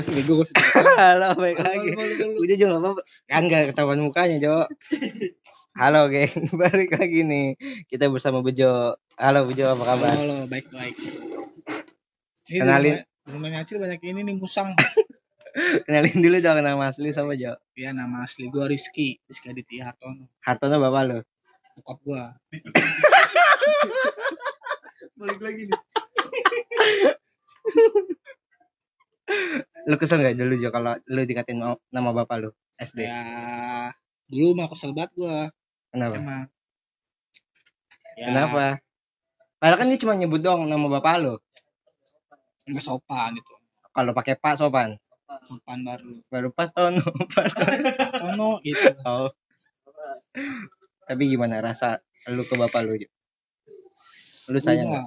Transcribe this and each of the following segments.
Masih bego gue Halo, baik lagi. Udah nggak apa-apa. Kan gak ketahuan mukanya Jo. Halo geng, balik lagi nih. Kita bersama Bejo. Halo Bejo, apa kabar? Halo, baik-baik. Kenalin. rumahnya Acil banyak ini nih musang. Kenalin dulu dong nama asli sama Jo. Ya nama asli gue Rizky, Rizky Aditya Hartono. Hartono bapak lo. Bokap gue. balik lagi nih Lu kesel gak dulu Jo kalau lu dikatain ma- nama bapak lu SD? Ya dulu mah kesel banget gue Kenapa? emang. Ya, Kenapa? Padahal kan dia cuma nyebut dong nama bapak lu. Enggak sopan itu. Kalau pakai Pak sopan. Sopan baru. Baru Pak Tono. Tono gitu. Oh. Tapi gimana rasa lu ke bapak lu? Jo? Lu sayang Gua gak?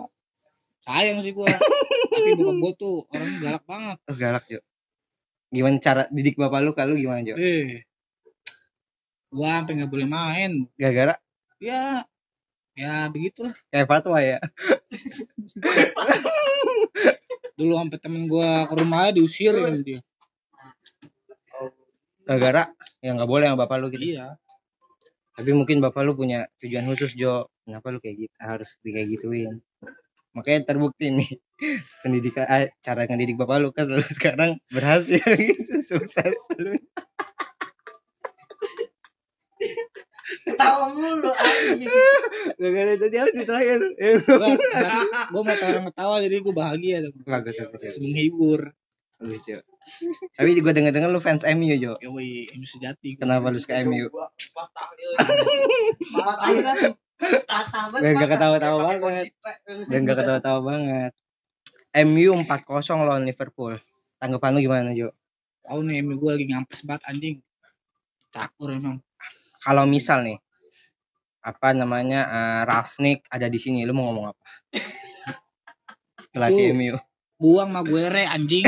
Sayang sih gue. Tapi bokap gue tuh orangnya galak banget. Oh, galak Jo. Gimana cara didik bapak lu kalau gimana Jo? Eh. Gua sampai nggak boleh main. Gara-gara Ya, ya begitulah. kayak fatwa ya. Dulu sampai temen gua ke rumahnya diusir kan dia. Gara-gara yang nggak boleh sama bapak lu gitu. Iya. Tapi mungkin bapak lu punya tujuan khusus Jo. Kenapa lu kayak gitu? Harus di kayak gituin. Makanya terbukti nih pendidikan eh, cara ngedidik bapak lu kan lu sekarang berhasil gitu sukses lu. ketawa mulu anjing Gara-gara tadi apa sih terakhir? Gua, gua melihat orang ketawa jadi gua bahagia tuh. Menghibur. Jo. Tapi gue denger-denger lu fans MU Jo. Yoi, ini sejati. Kenapa lu suka MU? malah Dan gak mata. ketawa-tawa banget. Dan gak ketawa-tawa banget. MU 4-0 lawan Liverpool. Tanggapan lu gimana Jo? Tahu nih, emi gua lagi ngampes banget anjing. Cakur emang. Kalau misal nih apa namanya eh, Rafnik ada di sini, lu mau ngomong apa? Pelatih. MU. Buang Maguire anjing.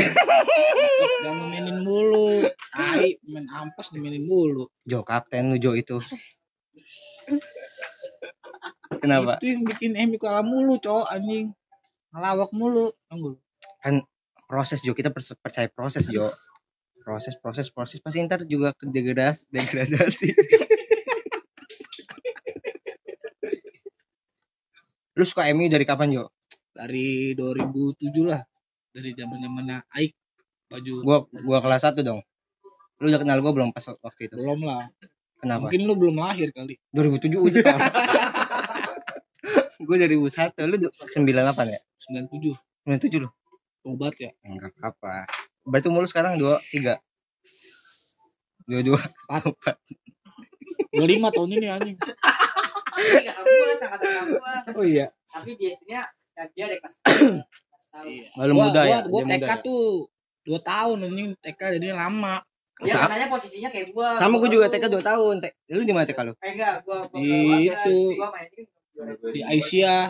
Jangan mainin mulu. Tai, main ampas dimainin mulu. Jo kapten lu Jo itu. Kenapa? Itu yang bikin emi kalah mulu, cowok anjing. Ngelawak mulu. Tunggu. Proses Jo kita percaya proses Jo. Proses proses proses pasti ntar juga ke degradasi degradasi. lu suka MU dari kapan Jo? Dari 2007 lah. Dari zaman zamannya Aik. Baju Gua gua kelas 1 dong. Lu udah kenal gua belum pas waktu itu? belum lah. Kenapa? Mungkin lu belum lahir kali. 2007 udah. gue 2001, lu du- 98 ya? 97. 97 lu? Obat ya. Enggak apa. Berarti umur lu sekarang 2 3. 22. 25 tahun ini anjing. Gua kakak gua Oh iya. tapi dia istrinya dia ada kelas Iya. Lalu muda ya? Gua, Dia TK muda ya? tuh 2 tahun anjing TK jadinya lama. dia Sa- kenanya posisinya kayak gua Sama gue Gua juga TK 2 tahun. Te- Lu di mana TK lu? eh enggak gua gua Di gua- itu. gua main ini Di Aisyah.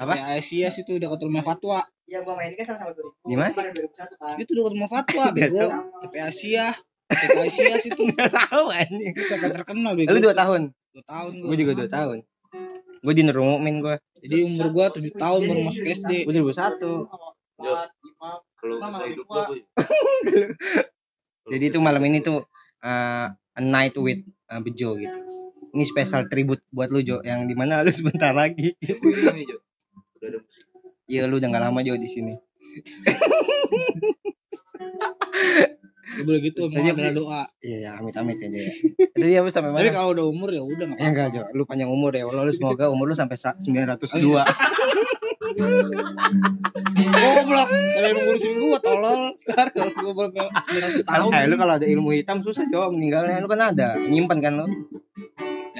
Apa? Di Aisyah situ dekat rumah Fatwa. Iya gua main ini kan sama-sama 2000 Di mana sih? Kemarin 2001 kan Itu dekat rumah Fatwa Nggak bego. TP Aisyah. TP Aisyah situ. Enggak tahu anjing. Kakak terkenal bego. Lu 2 tahun. 2 tahun gua. Gue juga 2 tahun. Gue di Nurul Mukmin gue. Jadi umur gua 7 tahun baru masuk SD. 2001. Empat, lima, Kalau hidup gua. gua tuh. Jadi itu malam ini tuh uh, a night with uh, Bejo gitu. Ini special tribute buat lu Jo yang di mana lu sebentar lagi. Ada. Iya lu udah gak lama Jo di sini. Ya boleh gitu mau Tadi apa adalah sih? doa. Iya ya amit amit aja ya. Tadi apa sampai Tapi mana? kalau udah umur ya udah enggak Ya enggak Jo, lu panjang umur ya. Allah lu semoga umur lu sampai sa- 902. Goblok. Tapi emang ngurusin gua tolol. Sekarang kalau gua baru 900 tahun. Eh lu kalau ada ilmu hitam susah Jo meninggalnya. Lu kan ada, nyimpan kan lu.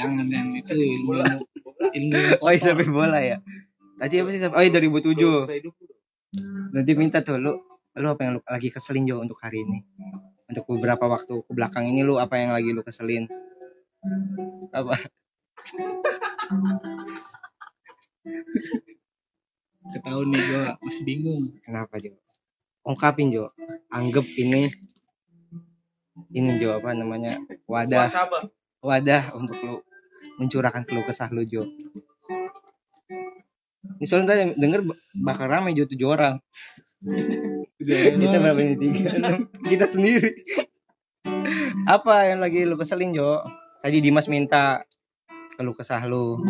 Jangan jangan itu ilmu ilmu ilmu yang Oh iya sampai bola ya. Tadi apa sih? sampai- Oh iya 2007. Bisa hidup tuh. Nanti minta tuh lu lu apa yang lu lagi keselin Jo untuk hari ini? Untuk beberapa waktu ke belakang ini lu apa yang lagi lu keselin? Apa? Ketahuan nih gua masih bingung. Kenapa Jo? Ungkapin Jo. Anggap ini ini Jo apa namanya? Wadah wadah untuk lu mencurahkan keluh kesah lu Jo. Ini soalnya tadi denger bakal rame Jo tujuh orang. kita berapa ini? Tiga. Kita sendiri. Apa yang lagi lu keselin Jo? Tadi Dimas minta kalau kesah lu.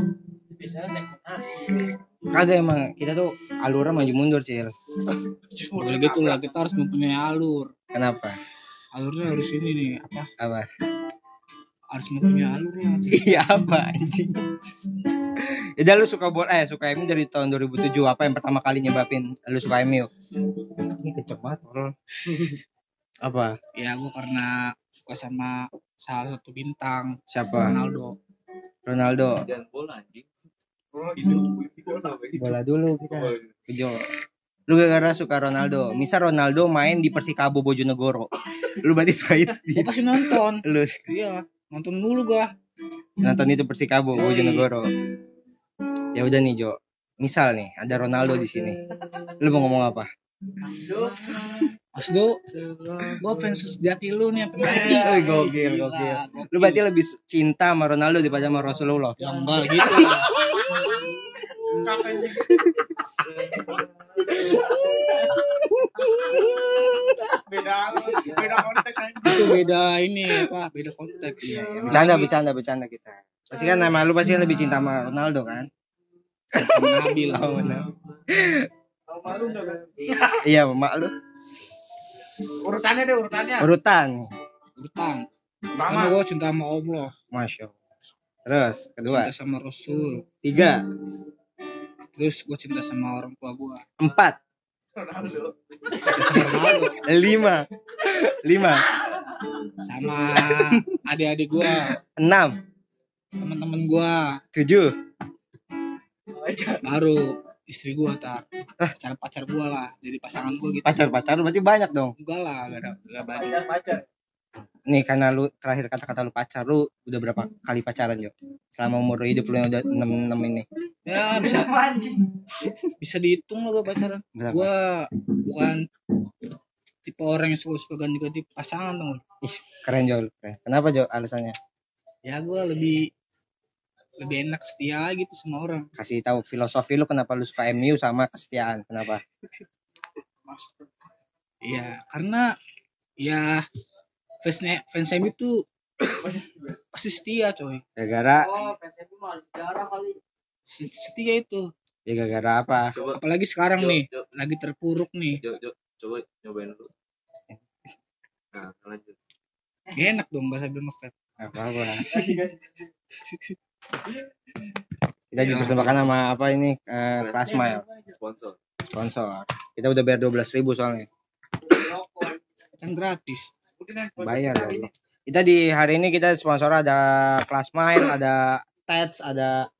Kagak emang. Kita tuh alurnya maju mundur cil. Boleh gitu lah, kita harus mempunyai alur. kenapa? Alurnya harus ini nih, apa? apa Harus mempunyai alur lah. iya apa anjing Ya lu suka bola eh suka MU dari tahun 2007 apa yang pertama kali nyebabin lu suka MU? Ini kecek banget tolol. apa? Ya gue karena suka sama salah satu bintang Siapa? Ronaldo. Ronaldo. Jangan bola anjing. Bola hidup. Bola. Bola dulu kita. Kejo. Lu gara-gara suka Ronaldo. Misal Ronaldo main di Persikabo Bojonegoro. Lu berarti suka itu. Gue pasti nonton. Lu Iya, nonton dulu gua. nonton itu Persikabo. Bojonegoro. Ya udah nih Jo. Misal nih ada Ronaldo di sini. Lu mau ngomong apa? Mas Do, gue fans sejati lu nih. Wih, gokil, Gila, gokil. Lu berarti lebih cinta sama Ronaldo daripada sama Rasulullah. Ya enggak gitu Beda beda konteks. Itu beda ini apa? Beda konteks. Ya, Bercanda, bercanda, bercanda kita. Pasti kan nama lu pasti lebih cinta sama Ronaldo kan? Nabil. Oh, benar. Tahu malu enggak kan? Iya, mak lu. Urutannya deh urutannya. Urutan. Utang. Pertama. Karena gue cinta sama Allah, Masya Allah. Terus, kedua. cinta sama Rasul. Tiga. Terus gue cinta sama orang tua gue. Empat. Lima. Lima. Sama adik-adik gue. Enam. Teman-teman gue. Tujuh. Baru istri gue tar. Pacar-pacar gue lah. Jadi pasangan gue gitu. Pacar-pacar lu berarti banyak dong. Enggak lah, gak ada. Gak banyak. Pacar pacar. Nih karena lu terakhir kata-kata lu pacar lu udah berapa kali pacaran Jo? Selama umur hidup lu yang udah enam enam ini. Ya bisa bisa dihitung lah gue pacaran. Berapa? Gue bukan tipe orang yang suka-suka ganti-ganti pasangan dong. Ih, keren Jo, lu, keren. Kenapa Jo alasannya? Ya gue lebih lebih enak setia gitu sama orang. Kasih tahu filosofi lu kenapa lu suka MU sama kesetiaan. Kenapa? Iya, karena ya fansnya fans MU itu pasti setia coy. Gara-gara oh, PSM mah sejarah kali. Se- Setia itu. ya gara-gara apa? Coba Apalagi sekarang Jo, nih, Jo, lagi terpuruk nih. Jo, Jo, coba nyobain dulu. Nah, lanjut. Gak enak dong bahasa bilang ngefat. Apa-apa. Kita dipersembahkan sama apa ini? Eh, Plasma Sponsor. sponsor. Kita udah bayar 12.000 ribu soalnya. Kan gratis. Bayar dong. Kita di hari ini kita sponsor ada Classmile, ada Tats, ada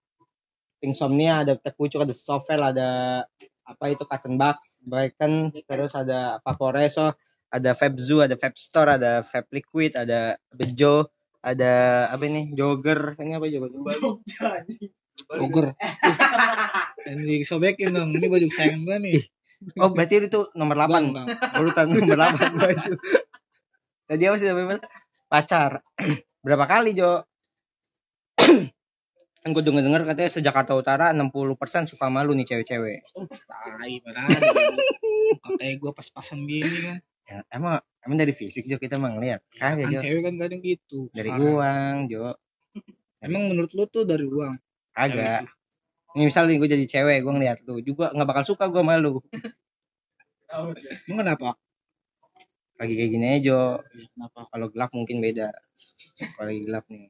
Insomnia, ada Teh Pucuk, ada Sovel, ada apa itu Cotton Bug, Bacon, terus ada Vaporeso, ada Fab Zoo, ada Fab Store, ada Fab Liquid, ada Bejo, ada apa ini? Jogger. Ini apa jogger? Ogger. Dan disobekin dong. Ini baju kesayangan gue nih. Oh, berarti itu nomor 8. Bang, bang. urutan nomor 8 baju. Tadi apa sih namanya? Mas? Pacar. Berapa kali, Jo? kan gue denger denger katanya sejak Jakarta Utara 60% suka malu nih cewek-cewek. Tai, ada. Katanya gue pas-pasan gini kan. Ya, emang emang dari fisik Jo kita emang lihat. Kagak Kan Jo. cewek kan kadang gitu. Dari uang, Jo. Emang menurut lu tuh dari uang? Tuh. Misal nih gue jadi cewek, gue ngeliat lu juga nggak bakal suka gue malu. Emang kenapa? Lagi kayak gini aja, Jo. Kenapa? Kalau gelap mungkin beda. Kalau lagi gelap nih.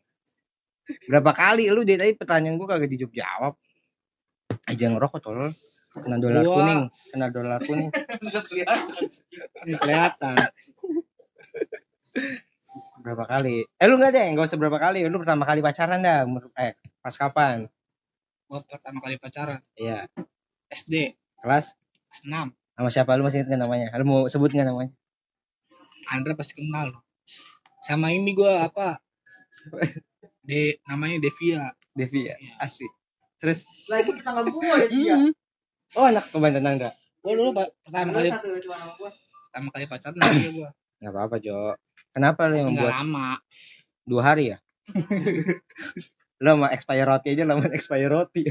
Berapa kali lu dari tadi pertanyaan gue kagak dijawab jawab. Aja ngerokok tolol. Kena dolar Gua- kuning, kena dolar kuning. Kelihatan. Berapa kali? Eh lu enggak deh, enggak usah berapa kali. Lu pertama kali pacaran dah. Eh, pas kapan? Gue pertama kali pacaran. Iya. SD. Kelas Kelas 6. sama siapa lu masih ingat nggak namanya? Lu mau sebut nggak namanya? Andra pasti kenal. Sama ini gue apa? De, namanya Devia. Devi ya. Asik. Terus Lagi tetangga gua ya dia. Hmm. oh anak kebantan Nanda. Gue dulu Pak, pertama kali satu cuma sama gua. pertama kali pacaran sama dia gue. Enggak apa-apa, Jo. Kenapa lu yang Enggak membuat lama. dua hari ya? lu sama expire roti aja lama expire roti.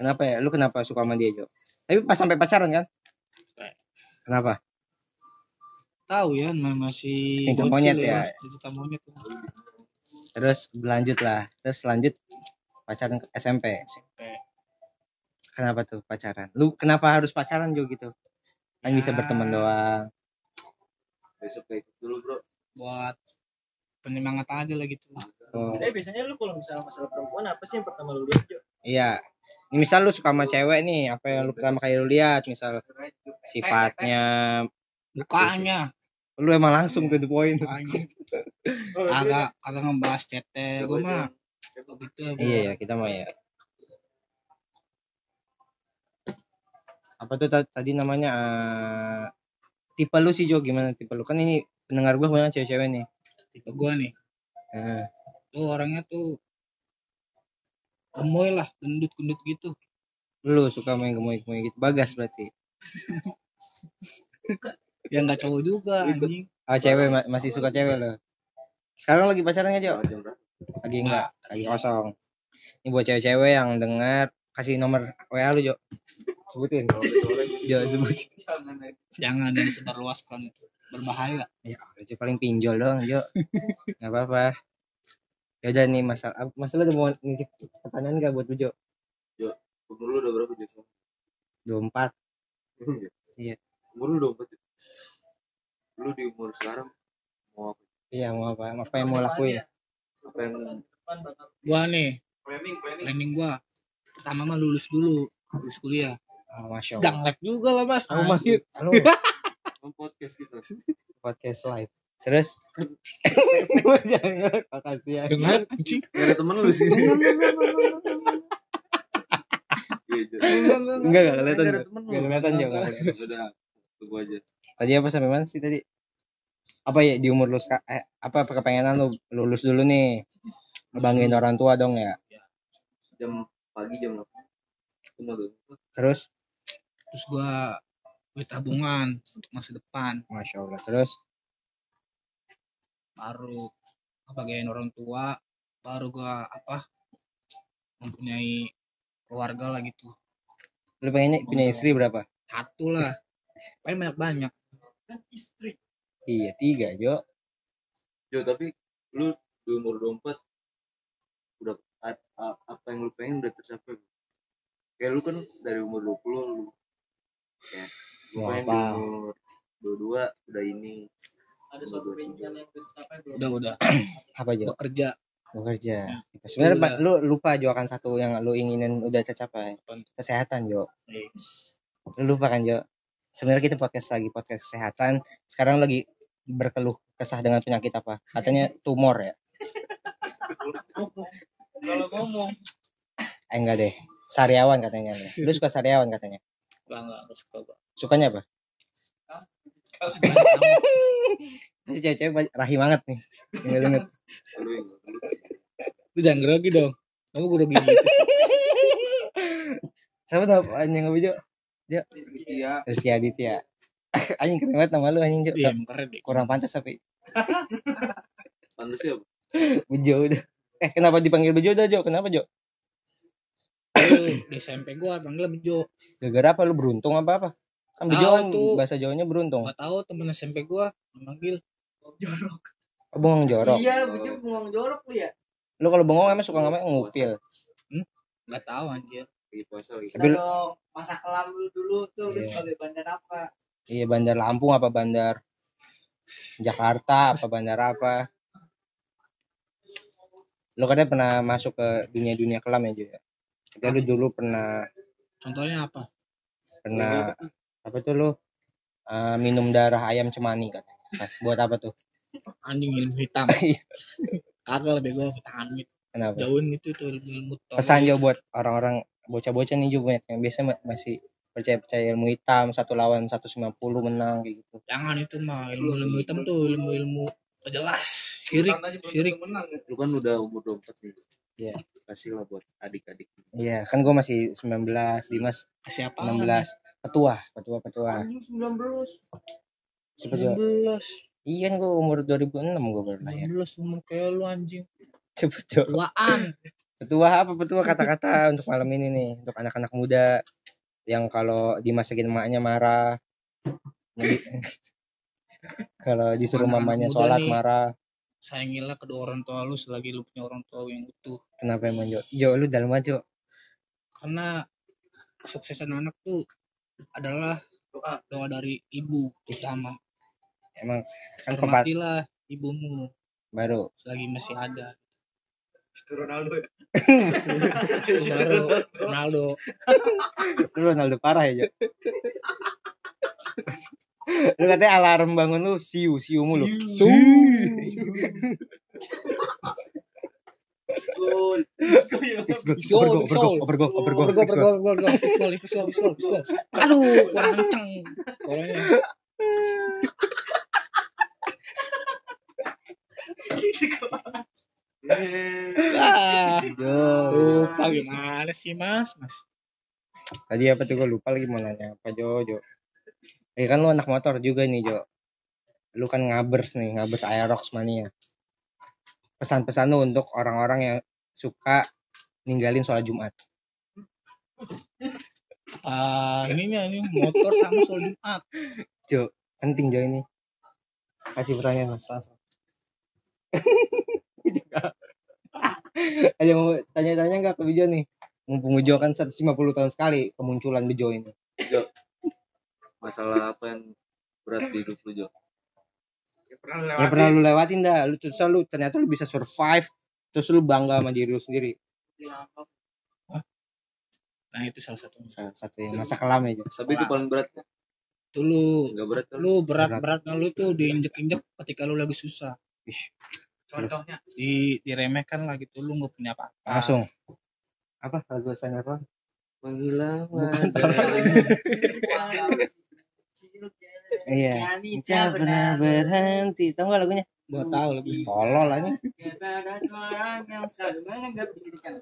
kenapa ya? Lu kenapa suka sama dia, Jo? Tapi pas sampai pacaran kan? kenapa tahu ya ma- masih Cinta monyet ya. cinta monyet terus berlanjut lah terus lanjut pacaran ke SMP SMP kenapa tuh pacaran? Lu kenapa harus pacaran Jo gitu? Kan bisa Ya. berteman doang. Besok kayak ikut dulu bro. Buat penyemangat aja lah gitu. Oh, Eh biasanya lu kalau misalnya masalah perempuan apa sih yang pertama lu lihat Jo? iya. Ini misal lu suka sama cewek nih apa yang lu pertama kali lu lihat? Misal sifatnya mukanya lu emang langsung to the point. Oh, kagak kagak ngebahas tete gue mah. Begitu lah gua. iya ya kita mah ya. Apa tuh ta- tadi namanya eh, tipe lu sih Jo gimana tipe lu? Kan ini pendengar gua banyak cewek-cewek nih. Tipe gua nih. Nah, tuh orangnya tuh gemoy lah gendut gendut gitu. Lu suka main gemoy-gemoy gitu. Bagas berarti ya nggak cowok juga anjing. Ah cewek ma- masih suka cewek lo? Sekarang lagi pacarannya Jo? Jam berapa lagi enggak lagi kosong. Ini buat cewek-cewek yang dengar kasih nomor WA lu Jo. Sebutin. Jo sebutin jangan dan sebarluaskan. Itu berbahaya. Ya itu paling pinjol doang Jo. Nggak apa-apa. Ya udah nih masalah apa- masalah udah mau nitip pertanyaan gak buat lu Jo? Umur lu udah berapa jadi 24 Iya. umur lu udah empat? Lu di umur sekarang mau apa? Iya mau apa? Apa yang mau lakuin? Apa yang gua nih planning planning. planning gua. Pertama mah lulus dulu lulus kuliah. Oh, masya Allah. Jangan lab juga lah mas. Aku masih halo. Podcast gitu. Podcast live. Terus? Jangan makasih ya. Dengar anjing. Gak ada temen lu sih. Iya, Jo. enggak enggak kelihatan Nggak ada Jo. temen lu. Nggak kelihatan Jo nggak kelihatan. udah tunggu aja tadi apa sampai mana sih tadi? Apa ya di umur lu eh, apa apa kepengenan lu lulus dulu nih? Ngebanggain orang tua dong ya? Jam pagi jam 8 ketemu tuh terus? Terus gua duit tabungan untuk masa depan. Masya Allah terus? Baru bagain orang tua baru gua apa mempunyai keluarga lah gitu. Lu pengennya punya istri berapa? satu lah. Paling banyak banyak kan istri. iya tiga Jo. Jo tapi lu di umur 24 udah a- a- apa yang lu pengen udah tercapai? Kayak lu kan dari umur 20 lu ya lu Mau pengen di apa? umur 22 udah ini. Ada suatu rencana yang tercapai belum? udah udah. Apa Jo? Bekerja. Bekerja. Sebenarnya Udah. Pak, lu lupa Jo akan satu yang lu inginin udah tercapai? Apaan? kesehatan Jo. Eh, lu lupa kan Jo sebenarnya kita podcast lagi podcast kesehatan. Sekarang lagi berkeluh kesah dengan penyakit apa? Katanya tumor ya. Kalau ngomong. Eh enggak deh. Sariawan katanya. Lu suka sariawan katanya? Enggak enggak enggak suka gua. Sukanya apa? Ini cewek-cewek rahim banget nih. Denger denger lu yang jangan grogi dong. Kamu grogi gitu siapa tau anjing apa Jo iya Rizky Aditya. Anjing keren banget nama lu anjing Jo iya keren deh. Kurang pantas tapi. Pantas ya Bejo udah eh kenapa dipanggil Bejo udah Jo kenapa Jo di SMP gua panggil Bejo. Gara-gara apa? Lu beruntung apa apa? Kan Bejo kan bahasa Jawanya beruntung. Nggak tahu temen SMP gua manggil jorok. oh, bengong jorok. Iya, begitu bengong jorok lu ya. lu kalau bengong emang suka ngapain ngupil. Nggak tahu anjir lagi puasa lagi Tapi lu- Kalau masa kelam lu dulu tuh lu Iya. sebagai bandar apa? Iya bandar Lampung apa bandar Jakarta apa bandar apa? Lo katanya pernah masuk ke dunia-dunia kelam ya ya? Katanya lu dulu pernah contohnya apa pernah apa tuh lu eh, minum darah ayam cemani katanya. Nah, Buat apa tuh? anjing ilmu hitam kagak lebih gua vitamin Kenapa? jauhin gitu tuh ilmu Pesan Jo buat orang-orang bocah-bocah nih Jo banyak yang biasa ma- masih percaya-percaya ilmu hitam satu lawan 150 menang kayak gitu. jangan itu mah ilmu ilmu hitam tuh ilmu ilmu jelas sirik sirik lu kan udah umur 24 nih Iya. kasih lah buat adik-adik Iya, kan gua masih 19, Dimas siapa 16. Petua, petua, petua. Anjing 19. Cepet Jo. 19 Iya kan gue umur 2006 gue baru lahir. 19 umur kayak lu anjing Cepet Jo. tuaan Petua apa petua kata-kata untuk malam ini nih. Untuk anak-anak muda yang kalau dimasakin emaknya marah. Kalau disuruh Anak-anak mamanya sholat nih. marah sayangilah kedua orang tua lu selagi lu punya orang tua yang utuh kenapa emang Jo Jo lu dalam aja Jo karena kesuksesan anak tuh adalah doa dari ibu utama emang kan hormatilah ibumu baru selagi masih ada Itu Ronaldo ya. Ronaldo lu Ronaldo parah ya Jo lu katanya alarm bangun lu siu siu mulu Siu. Goal, goal, goal. Aduh, kurang kenceng. Ah, lupa gimana sih, Mas? Mas. Tadi apa tuh gue lupa lagi mau nanya apa Jo Jo. Eh kan lu anak motor juga nih Jo. Lu kan ngabers nih, ngabers Aerox mania. Pesan-pesan lu untuk orang-orang yang suka ninggalin sholat Jumat. Ah, ini nih, ini motor sama soal Jumat. Jo, penting Jo ini. Kasih pertanyaan Mas langsung. Ada yang mau tanya-tanya nggak ke Bejo nih? Mumpung Bejo kan 150 tahun sekali kemunculan Bejo ini. masalah apa yang berat di hidup lu Jo Ya pernah lu Ya lewatin. pernah lu lewatin dah, lu terus lu ternyata lu bisa survive, terus lu bangga sama diri lu sendiri. Nah, itu salah satunya. Salah satu yang masa kelam ya. Jo. tapi itu paling berat Itu lu nggak berat kan lu berat-beratnya lu tuh diinjek-injek ketika lu lagi susah. Ih, Contohnya. Di diremehkan lah gitu, lu nggak punya apa-apa. langsung. Apa lagu asalnya apa? menghilang Iya. Tidak pernah berhenti. Tahu gak lagunya? Gua tahu lebih. Tolol aja.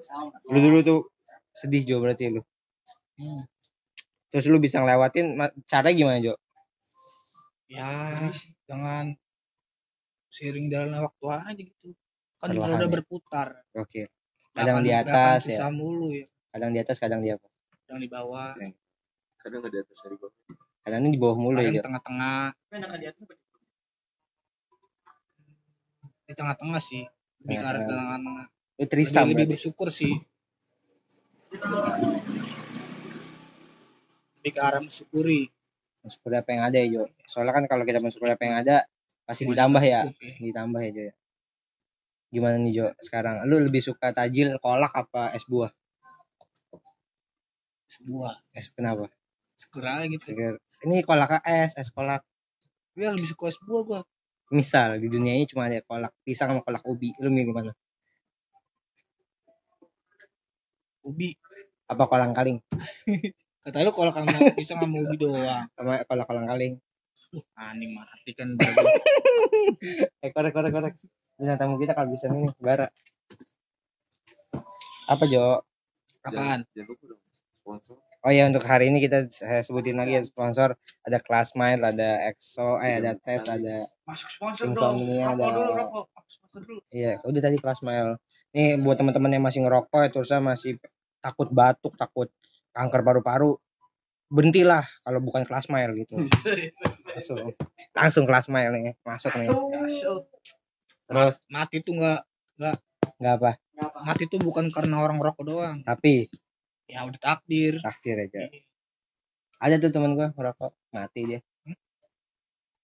Sama. Lu dulu tuh sedih Jo berarti lu. Hmm. Terus lu bisa ngelewatin cara gimana Jo? Ya, jangan seiring jalannya waktu aja gitu. Kan Perlahan udah ya. berputar. Oke. Nggak Kadang di atas ya. mulu ya. Kadang di atas, kadang di apa? Kadang di bawah, kadang nggak di atas dari bawah Kadang ini di bawah mulu ya kadang di tengah-tengah. Di atas apa di bawah? Di tengah-tengah sih. Lebih ke arah Tengah-tengah. Lu trisam Lebih, lebih bersyukur sih. Lebih ke arah mensyukuri. Mensyukuri apa yang ada ya Jo. Soalnya kan kalau kita mensyukuri apa yang ada, pasti ditambah ya. Ya. Ditambah ya Jo ya. Gimana nih Jo sekarang? Lu lebih suka tajil, kolak apa es buah? Sebuah. Es kenapa? Segera gitu. Seger. Ini kolak es, es kolak. Gue lebih suka es buah gua. Misal di dunia ini cuma ada kolak pisang sama kolak ubi. Lu milih mana? Ubi. Apa kolang kaling? Kata lu kalau kamu bisa nggak mau ubi doang. Sama kolak kolang kaling. Anjing mati kan. baru. Eh korek korek korek. Bintang tamu kita kalau bisa ini bara. Apa Jo? Apaan? sponsor Oh ya untuk hari ini kita saya sebutin lagi ya sponsor ada Classmate, ada EXO, eh ada TED, ada Masuk sponsor dong. Insomnia ada- dulu rokok. Sponsor dulu. iya udah tadi Classmate. Nih buat teman-teman yang masih ngerokok ya terusnya masih takut batuk, takut kanker paru-paru berhentilah kalau bukan Classmate gitu. Langsung langsung Classmate nih masuk nih. Terus Mati tuh nggak nggak apa Ngapa? mati tuh bukan karena orang ngerokok doang. tapi Ya udah takdir. takdir aja. Ada tuh teman gua ngerokok mati dia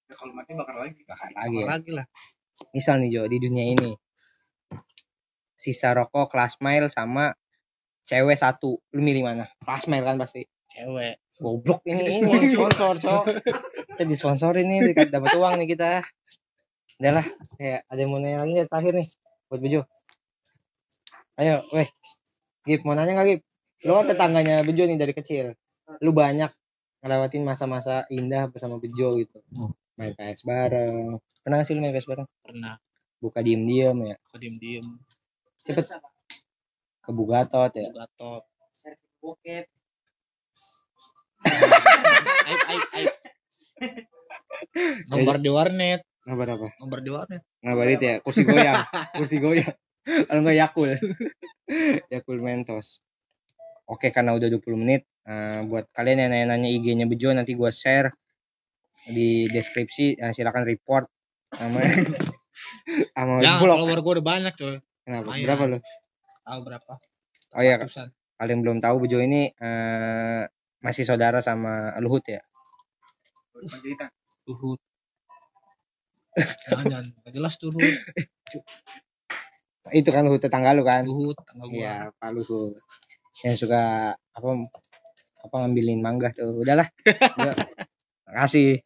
Ya, kalau mati bakar lagi. bakar lagi ya. Lagi lah. misal nih Jo di dunia ini sisa rokok kelas mile sama cewek satu lu milih mana kelas mile kan pasti Cewek. Goblok ini ini sponsor cok. Kita disponsorin nih dekat dapat uang nih kita. Udah lah kayak ada yang mau nanya lagi terakhir nih buat Bejo? Ayo weh. Gip mau nanya nggak Gip? Lu kan tetangganya Bejo nih dari kecil. Lu banyak ngelewatin masa-masa indah bersama Bejo gitu. Main PS bareng. Pernah nggak sih lu main PS bareng? Pernah. buka diem-diem ya? Aku diem-diem. cepet. Ke Bugatot ya? Gatot. Servis bokep. Aib, aib, aib. Nomor di warnet. ngabar apa Nomor di warnet. ngabar itu ya kursi goyang kursi goyang kalau nggak Yakul Yakul Mentos oke karena udah 20 menit eh, buat kalian yang nanya-nanya IG-nya Bejo nanti gua share di deskripsi eh, silakan report sama sama Jangan blog follower gue udah banyak coy. kenapa lumayan. berapa lo Tahu berapa? oh iya kalian belum tahu Bejo ini eh, masih saudara sama Luhut ya Luhut. Jangan jangan. Jelas Luhut. itu kan Luhut tetangga lu kan Luhut tangga gua. Iya, Pak Luhut. Yang suka apa apa ngambilin mangga tuh. Udahlah. Udah. Makasih.